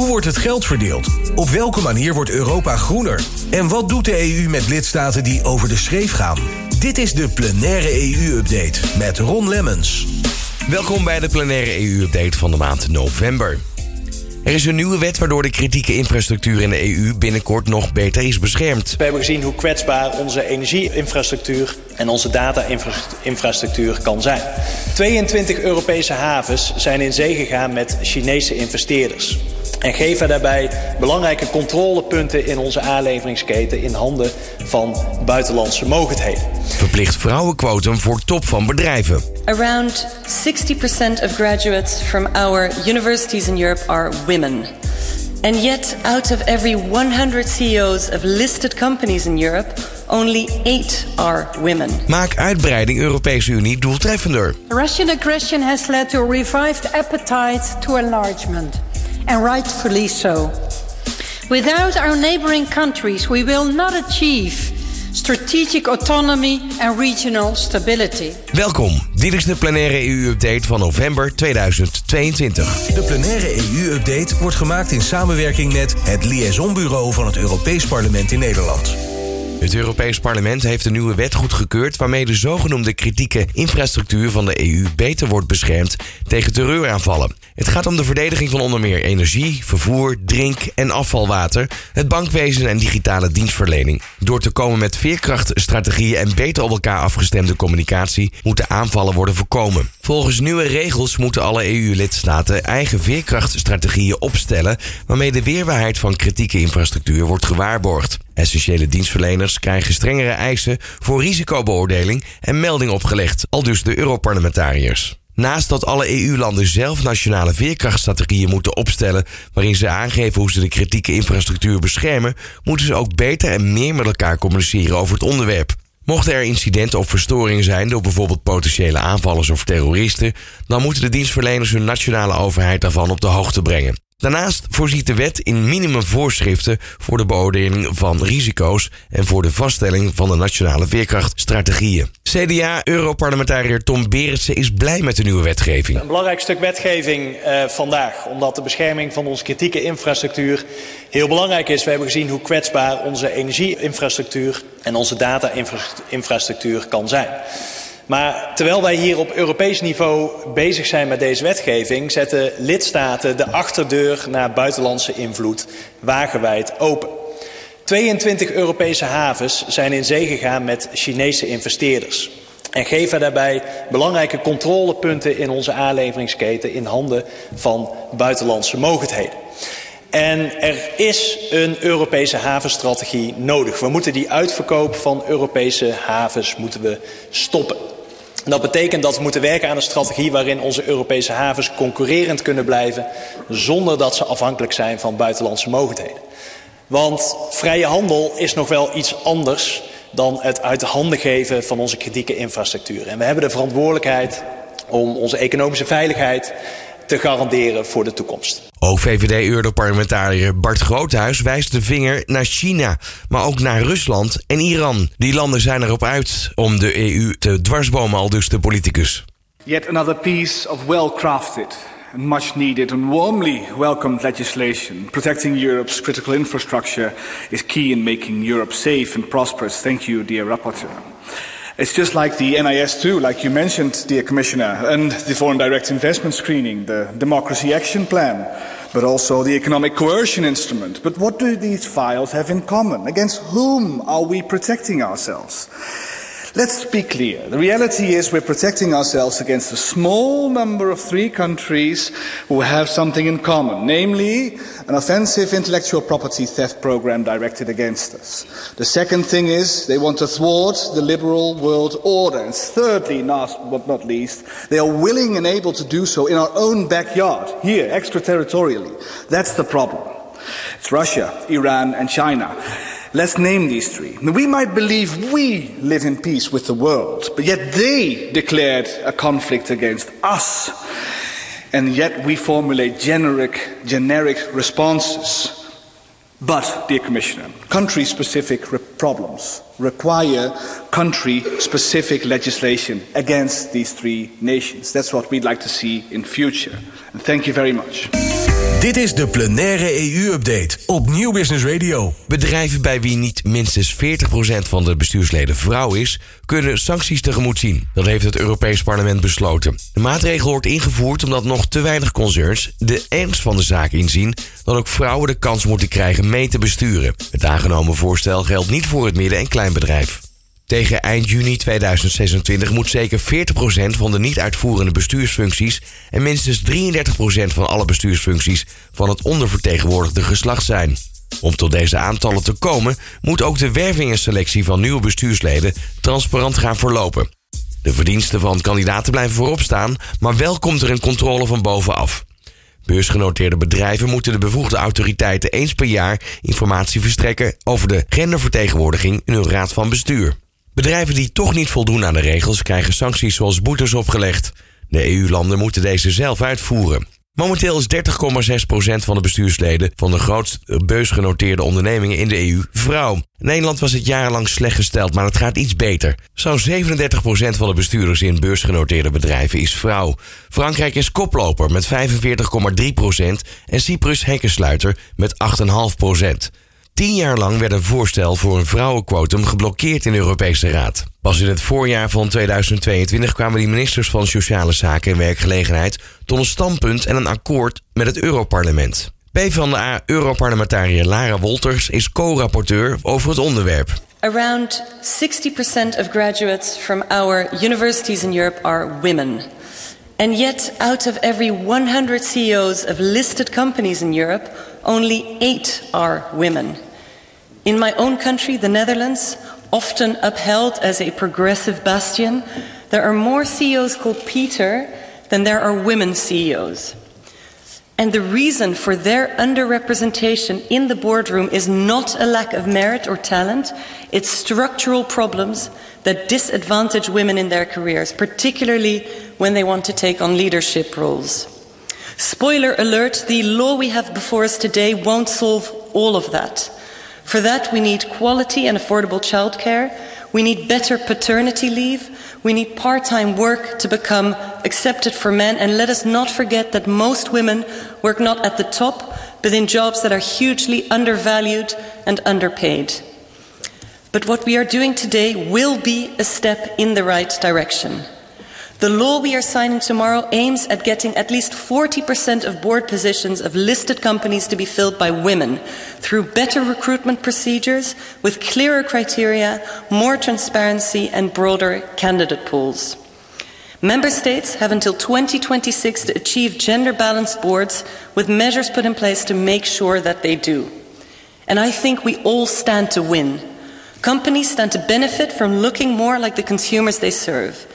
Hoe wordt het geld verdeeld? Op welke manier wordt Europa groener? En wat doet de EU met lidstaten die over de schreef gaan? Dit is de plenaire EU-update met Ron Lemmens. Welkom bij de plenaire EU-update van de maand november. Er is een nieuwe wet waardoor de kritieke infrastructuur in de EU binnenkort nog beter is beschermd. We hebben gezien hoe kwetsbaar onze energieinfrastructuur en onze data-infrastructuur kan zijn. 22 Europese havens zijn in zee gegaan met Chinese investeerders. En geven daarbij belangrijke controlepunten in onze aanleveringsketen in handen van buitenlandse mogendheden. Verplicht vrouwenquotum voor top van bedrijven. Around 60% of graduates from our universities in Europe are women. And yet, out of every 100 CEOs of listed companies in Europe, only 8 are women. Maak uitbreiding Europese Unie doeltreffender. Russian aggression has led to a revived appetite to enlargement, and rightfully so. Without our neighboring countries, we will not achieve strategic autonomy and regional stability. Welkom, dit is de plenaire EU-update van november 2022. De plenaire EU-update wordt gemaakt in samenwerking met het Liaisonbureau van het Europees Parlement in Nederland. Het Europees Parlement heeft een nieuwe wet goedgekeurd waarmee de zogenoemde kritieke infrastructuur van de EU beter wordt beschermd tegen terreuraanvallen. Het gaat om de verdediging van onder meer energie, vervoer, drink- en afvalwater, het bankwezen en digitale dienstverlening. Door te komen met veerkrachtstrategieën en beter op elkaar afgestemde communicatie moeten aanvallen worden voorkomen. Volgens nieuwe regels moeten alle EU-lidstaten eigen veerkrachtstrategieën opstellen waarmee de weerbaarheid van kritieke infrastructuur wordt gewaarborgd. Essentiële dienstverleners krijgen strengere eisen voor risicobeoordeling en melding opgelegd, al dus de Europarlementariërs. Naast dat alle EU-landen zelf nationale veerkrachtstrategieën moeten opstellen waarin ze aangeven hoe ze de kritieke infrastructuur beschermen, moeten ze ook beter en meer met elkaar communiceren over het onderwerp. Mochten er incidenten of verstoringen zijn door bijvoorbeeld potentiële aanvallers of terroristen, dan moeten de dienstverleners hun nationale overheid daarvan op de hoogte brengen. Daarnaast voorziet de wet in minimumvoorschriften voor de beoordeling van risico's en voor de vaststelling van de nationale veerkrachtstrategieën. CDA-europarlementariër Tom Berendsen is blij met de nieuwe wetgeving. Een belangrijk stuk wetgeving uh, vandaag, omdat de bescherming van onze kritieke infrastructuur heel belangrijk is. We hebben gezien hoe kwetsbaar onze energieinfrastructuur en onze data-infrastructuur kan zijn. Maar terwijl wij hier op Europees niveau bezig zijn met deze wetgeving, zetten lidstaten de achterdeur naar buitenlandse invloed wagenwijd open. 22 Europese havens zijn in zee gegaan met Chinese investeerders. En geven daarbij belangrijke controlepunten in onze aanleveringsketen in handen van buitenlandse mogendheden. En er is een Europese havenstrategie nodig. We moeten die uitverkoop van Europese havens moeten we stoppen. Dat betekent dat we moeten werken aan een strategie waarin onze Europese havens concurrerend kunnen blijven zonder dat ze afhankelijk zijn van buitenlandse mogendheden. Want vrije handel is nog wel iets anders dan het uit de handen geven van onze kritieke infrastructuur. En we hebben de verantwoordelijkheid om onze economische veiligheid te garanderen voor de toekomst. Ook VVD-europarlementariër Bart Groothuis wijst de vinger naar China, maar ook naar Rusland en Iran. Die landen zijn erop uit om de EU te dwarsbomen, al dus de politicus. Yet another piece of well-crafted and much needed and warmly welcomed legislation protecting Europe's critical infrastructure is key in making Europe safe and prosperous. Thank you, dear rapporteur. It's just like the NIS2, like you mentioned, dear Commissioner, and the Foreign Direct Investment Screening, the Democracy Action Plan, but also the Economic Coercion Instrument. But what do these files have in common? Against whom are we protecting ourselves? Let's be clear. The reality is we're protecting ourselves against a small number of three countries who have something in common, namely an offensive intellectual property theft program directed against us. The second thing is they want to thwart the liberal world order. And thirdly, last but not least, they are willing and able to do so in our own backyard, here, extraterritorially. That's the problem. It's Russia, Iran, and China. Let's name these three. We might believe we live in peace with the world, but yet they declared a conflict against us. And yet we formulate generic, generic responses. But, dear Commissioner, country specific re- problems require country specific legislation against these three nations. That's what we'd like to see in future. And thank you very much. Dit is de plenaire EU-update op Nieuw Business Radio. Bedrijven bij wie niet minstens 40% van de bestuursleden vrouw is, kunnen sancties tegemoet zien. Dat heeft het Europees Parlement besloten. De maatregel wordt ingevoerd omdat nog te weinig concerns de ernst van de zaak inzien dat ook vrouwen de kans moeten krijgen mee te besturen. Het aangenomen voorstel geldt niet voor het midden- en kleinbedrijf. Tegen eind juni 2026 moet zeker 40% van de niet-uitvoerende bestuursfuncties en minstens 33% van alle bestuursfuncties van het ondervertegenwoordigde geslacht zijn. Om tot deze aantallen te komen, moet ook de werving en selectie van nieuwe bestuursleden transparant gaan verlopen. De verdiensten van kandidaten blijven voorop staan, maar wel komt er een controle van bovenaf. Beursgenoteerde bedrijven moeten de bevoegde autoriteiten eens per jaar informatie verstrekken over de gendervertegenwoordiging in hun raad van bestuur. Bedrijven die toch niet voldoen aan de regels krijgen sancties zoals boetes opgelegd. De EU-landen moeten deze zelf uitvoeren. Momenteel is 30,6% van de bestuursleden van de grootste beursgenoteerde ondernemingen in de EU vrouw. Nederland was het jarenlang slecht gesteld, maar het gaat iets beter. Zo'n 37% van de bestuurders in beursgenoteerde bedrijven is vrouw. Frankrijk is koploper met 45,3% en Cyprus hekkensluiter met 8,5%. Tien jaar lang werd een voorstel voor een vrouwenquotum geblokkeerd in de Europese Raad. Pas in het voorjaar van 2022 kwamen die ministers van Sociale Zaken en Werkgelegenheid tot een standpunt en een akkoord met het Europarlement. PvdA Europarlementariër Lara Wolters is co-rapporteur over het onderwerp. Around 60% of graduates from our universities in Europe are women. And yet, out of every 100 CEOs of listed companies in Europe, only 8 are women. In my own country, the Netherlands, often upheld as a progressive bastion, there are more CEOs called Peter than there are women CEOs. And the reason for their underrepresentation in the boardroom is not a lack of merit or talent, it's structural problems that disadvantage women in their careers, particularly when they want to take on leadership roles. Spoiler alert the law we have before us today won't solve all of that. For that, we need quality and affordable childcare. We need better paternity leave. We need part time work to become accepted for men. And let us not forget that most women work not at the top, but in jobs that are hugely undervalued and underpaid. But what we are doing today will be a step in the right direction. The law we are signing tomorrow aims at getting at least 40% of board positions of listed companies to be filled by women through better recruitment procedures with clearer criteria, more transparency, and broader candidate pools. Member states have until 2026 to achieve gender balanced boards with measures put in place to make sure that they do. And I think we all stand to win. Companies stand to benefit from looking more like the consumers they serve.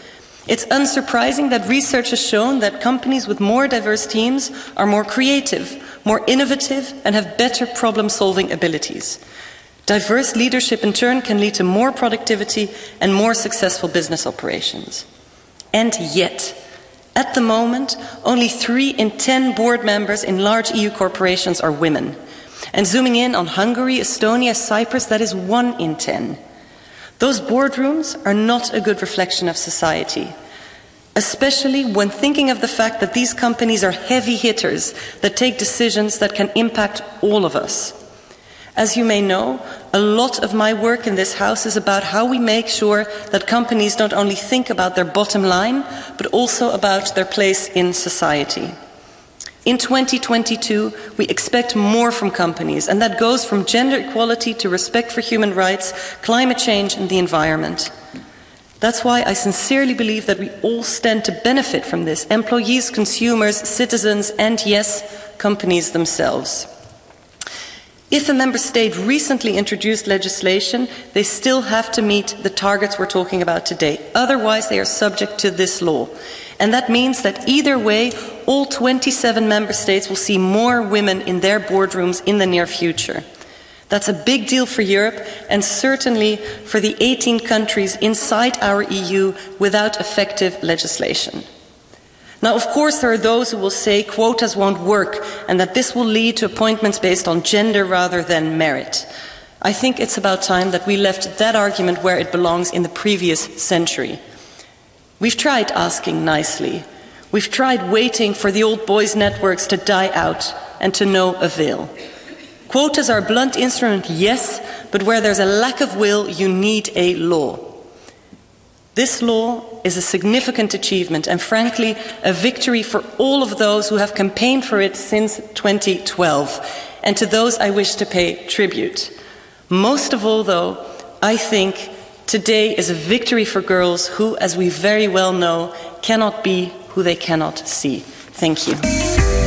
It's unsurprising that research has shown that companies with more diverse teams are more creative, more innovative, and have better problem solving abilities. Diverse leadership, in turn, can lead to more productivity and more successful business operations. And yet, at the moment, only three in ten board members in large EU corporations are women. And zooming in on Hungary, Estonia, Cyprus, that is one in ten. Those boardrooms are not a good reflection of society, especially when thinking of the fact that these companies are heavy hitters that take decisions that can impact all of us. As you may know, a lot of my work in this House is about how we make sure that companies don't only think about their bottom line, but also about their place in society. In 2022, we expect more from companies, and that goes from gender equality to respect for human rights, climate change, and the environment. That's why I sincerely believe that we all stand to benefit from this employees, consumers, citizens, and yes, companies themselves. If a member state recently introduced legislation, they still have to meet the targets we're talking about today. Otherwise, they are subject to this law. And that means that either way, all 27 member states will see more women in their boardrooms in the near future. That's a big deal for Europe and certainly for the 18 countries inside our EU without effective legislation. Now, of course, there are those who will say quotas won't work and that this will lead to appointments based on gender rather than merit. I think it's about time that we left that argument where it belongs in the previous century. We've tried asking nicely. We've tried waiting for the old boys' networks to die out. and to no avail. Quotas are a blunt instrument, yes, but where there's a lack of will, you need a law. This law is a significant achievement and, frankly, a victory for all of those who have campaigned for it since 2012, and to those I wish to pay tribute. Most of all, though, I think today is a victory for girls who, as we very well know, cannot be who they cannot see. Thank you.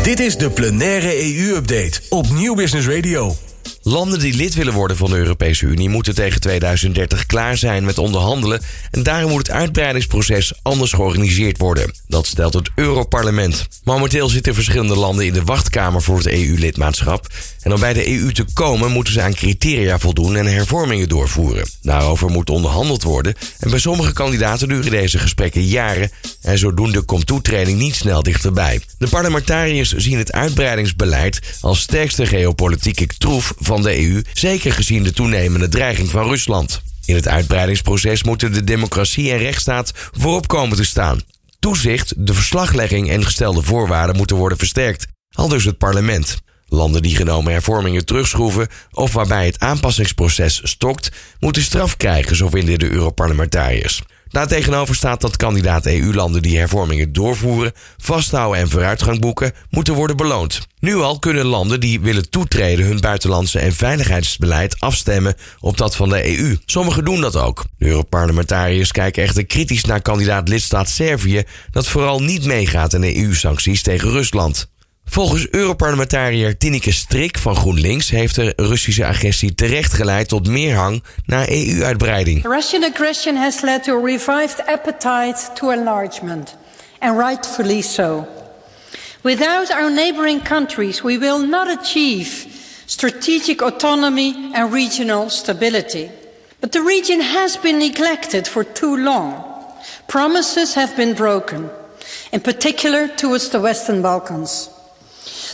Dit is de plenaire EU-update op Nieuw Business Radio. Landen die lid willen worden van de Europese Unie moeten tegen 2030 klaar zijn met onderhandelen en daarom moet het uitbreidingsproces anders georganiseerd worden. Dat stelt het Europarlement. Momenteel zitten verschillende landen in de wachtkamer voor het EU-lidmaatschap en om bij de EU te komen moeten ze aan criteria voldoen en hervormingen doorvoeren. Daarover moet onderhandeld worden en bij sommige kandidaten duren deze gesprekken jaren en zodoende komt toetreding niet snel dichterbij. De parlementariërs zien het uitbreidingsbeleid als sterkste geopolitieke troef van de EU, zeker gezien de toenemende dreiging van Rusland. In het uitbreidingsproces moeten de democratie en rechtsstaat voorop komen te staan. Toezicht, de verslaglegging en gestelde voorwaarden moeten worden versterkt, al dus het parlement. Landen die genomen hervormingen terugschroeven of waarbij het aanpassingsproces stokt, moeten straf krijgen, zo vinden de Europarlementariërs. Daartegenover staat dat kandidaat EU-landen die hervormingen doorvoeren, vasthouden en vooruitgang boeken, moeten worden beloond. Nu al kunnen landen die willen toetreden hun buitenlandse en veiligheidsbeleid afstemmen op dat van de EU. Sommigen doen dat ook. De Europarlementariërs kijken echter kritisch naar kandidaat lidstaat Servië, dat vooral niet meegaat in EU-sancties tegen Rusland. Volgens Europarlementariër Tineke Strik van GroenLinks heeft de Russische agressie terecht geleid tot meer hang naar EU-uitbreiding. Russian aggression has led to a revived appetite to enlargement, and rightfully so. Without our neighboring countries, we will not achieve strategic autonomy and regional stability. But the region has been neglected for too long. Promises have been broken, in particular towards the Western Balkans.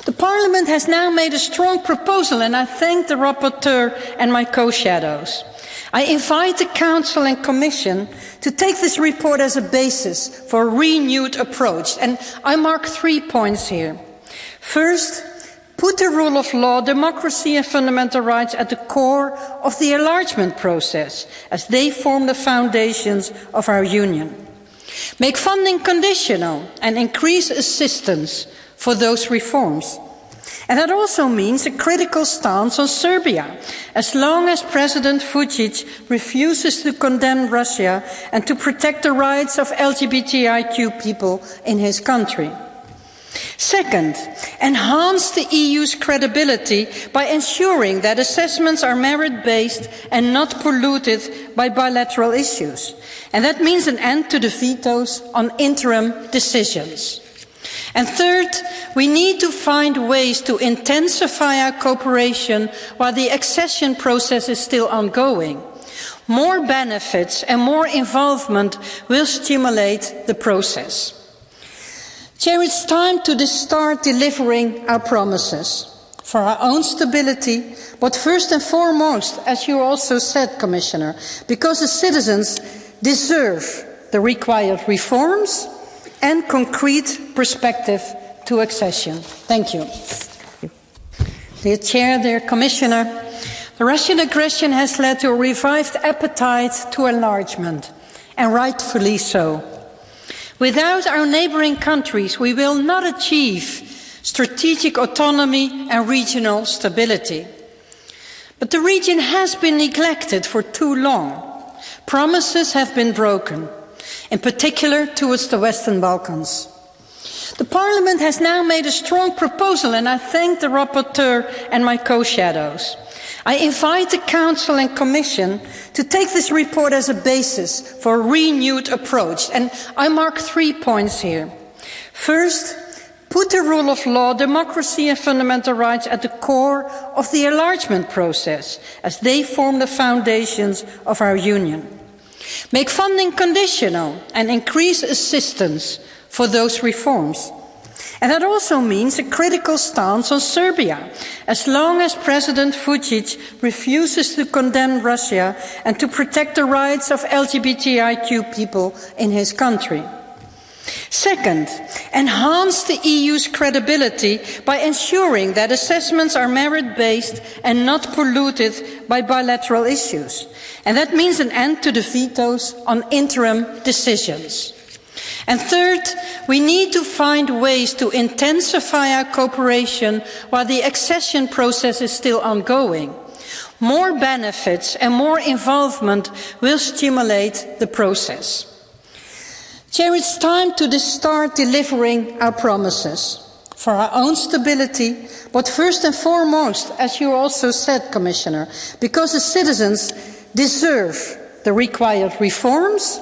The Parliament has now made a strong proposal, and I thank the rapporteur and my co shadows. I invite the Council and Commission to take this report as a basis for a renewed approach, and I mark three points here. First, put the rule of law, democracy, and fundamental rights at the core of the enlargement process, as they form the foundations of our union. Make funding conditional and increase assistance for those reforms. And that also means a critical stance on Serbia, as long as President Vucic refuses to condemn Russia and to protect the rights of LGBTIQ people in his country. Second, enhance the EU's credibility by ensuring that assessments are merit based and not polluted by bilateral issues. And that means an end to the vetoes on interim decisions. And third, we need to find ways to intensify our cooperation while the accession process is still ongoing. More benefits and more involvement will stimulate the process. Chair, it's time to start delivering our promises for our own stability, but first and foremost, as you also said, Commissioner, because the citizens deserve the required reforms and concrete perspective to accession. Thank you. Dear Chair, dear Commissioner, the Russian aggression has led to a revived appetite to enlargement, and rightfully so. Without our neighboring countries, we will not achieve strategic autonomy and regional stability. But the region has been neglected for too long. Promises have been broken in particular towards the Western Balkans. The Parliament has now made a strong proposal, and I thank the rapporteur and my co shadows. I invite the Council and Commission to take this report as a basis for a renewed approach, and I mark three points here. First, put the rule of law, democracy, and fundamental rights at the core of the enlargement process, as they form the foundations of our union. Make funding conditional and increase assistance for those reforms. And that also means a critical stance on Serbia, as long as President Vucic refuses to condemn Russia and to protect the rights of LGBTIQ people in his country. Second, enhance the EU's credibility by ensuring that assessments are merit based and not polluted by bilateral issues. And that means an end to the vetoes on interim decisions. And third, we need to find ways to intensify our cooperation while the accession process is still ongoing. More benefits and more involvement will stimulate the process. Chair, it's time to start delivering our promises for our own stability, but first and foremost, as you also said, Commissioner, because the citizens deserve the required reforms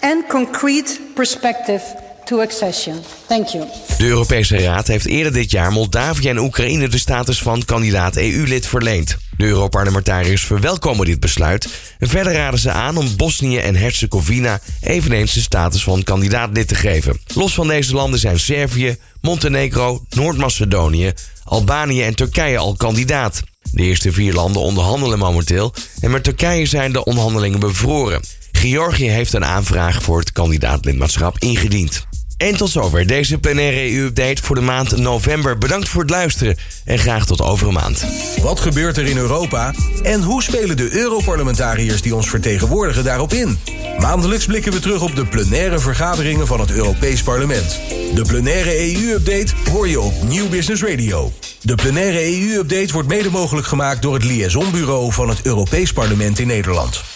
and concrete perspective to accession. Thank you. De Europese Raad heeft eerder dit jaar Moldavië en Oekraïne de status van kandidaat EU-lid verleend. De Europarlementariërs verwelkomen dit besluit verder raden ze aan om Bosnië en Herzegovina eveneens de status van kandidaatlid te geven. Los van deze landen zijn Servië, Montenegro, Noord-Macedonië, Albanië en Turkije al kandidaat. De eerste vier landen onderhandelen momenteel en met Turkije zijn de onderhandelingen bevroren. Georgië heeft een aanvraag voor het kandidaatlidmaatschap ingediend. En tot zover deze plenaire EU-update voor de maand november. Bedankt voor het luisteren en graag tot over een maand. Wat gebeurt er in Europa en hoe spelen de Europarlementariërs die ons vertegenwoordigen daarop in? Maandelijks blikken we terug op de plenaire vergaderingen van het Europees Parlement. De plenaire EU-update hoor je op Nieuw Business Radio. De plenaire EU-update wordt mede mogelijk gemaakt door het Liaisonbureau van het Europees Parlement in Nederland.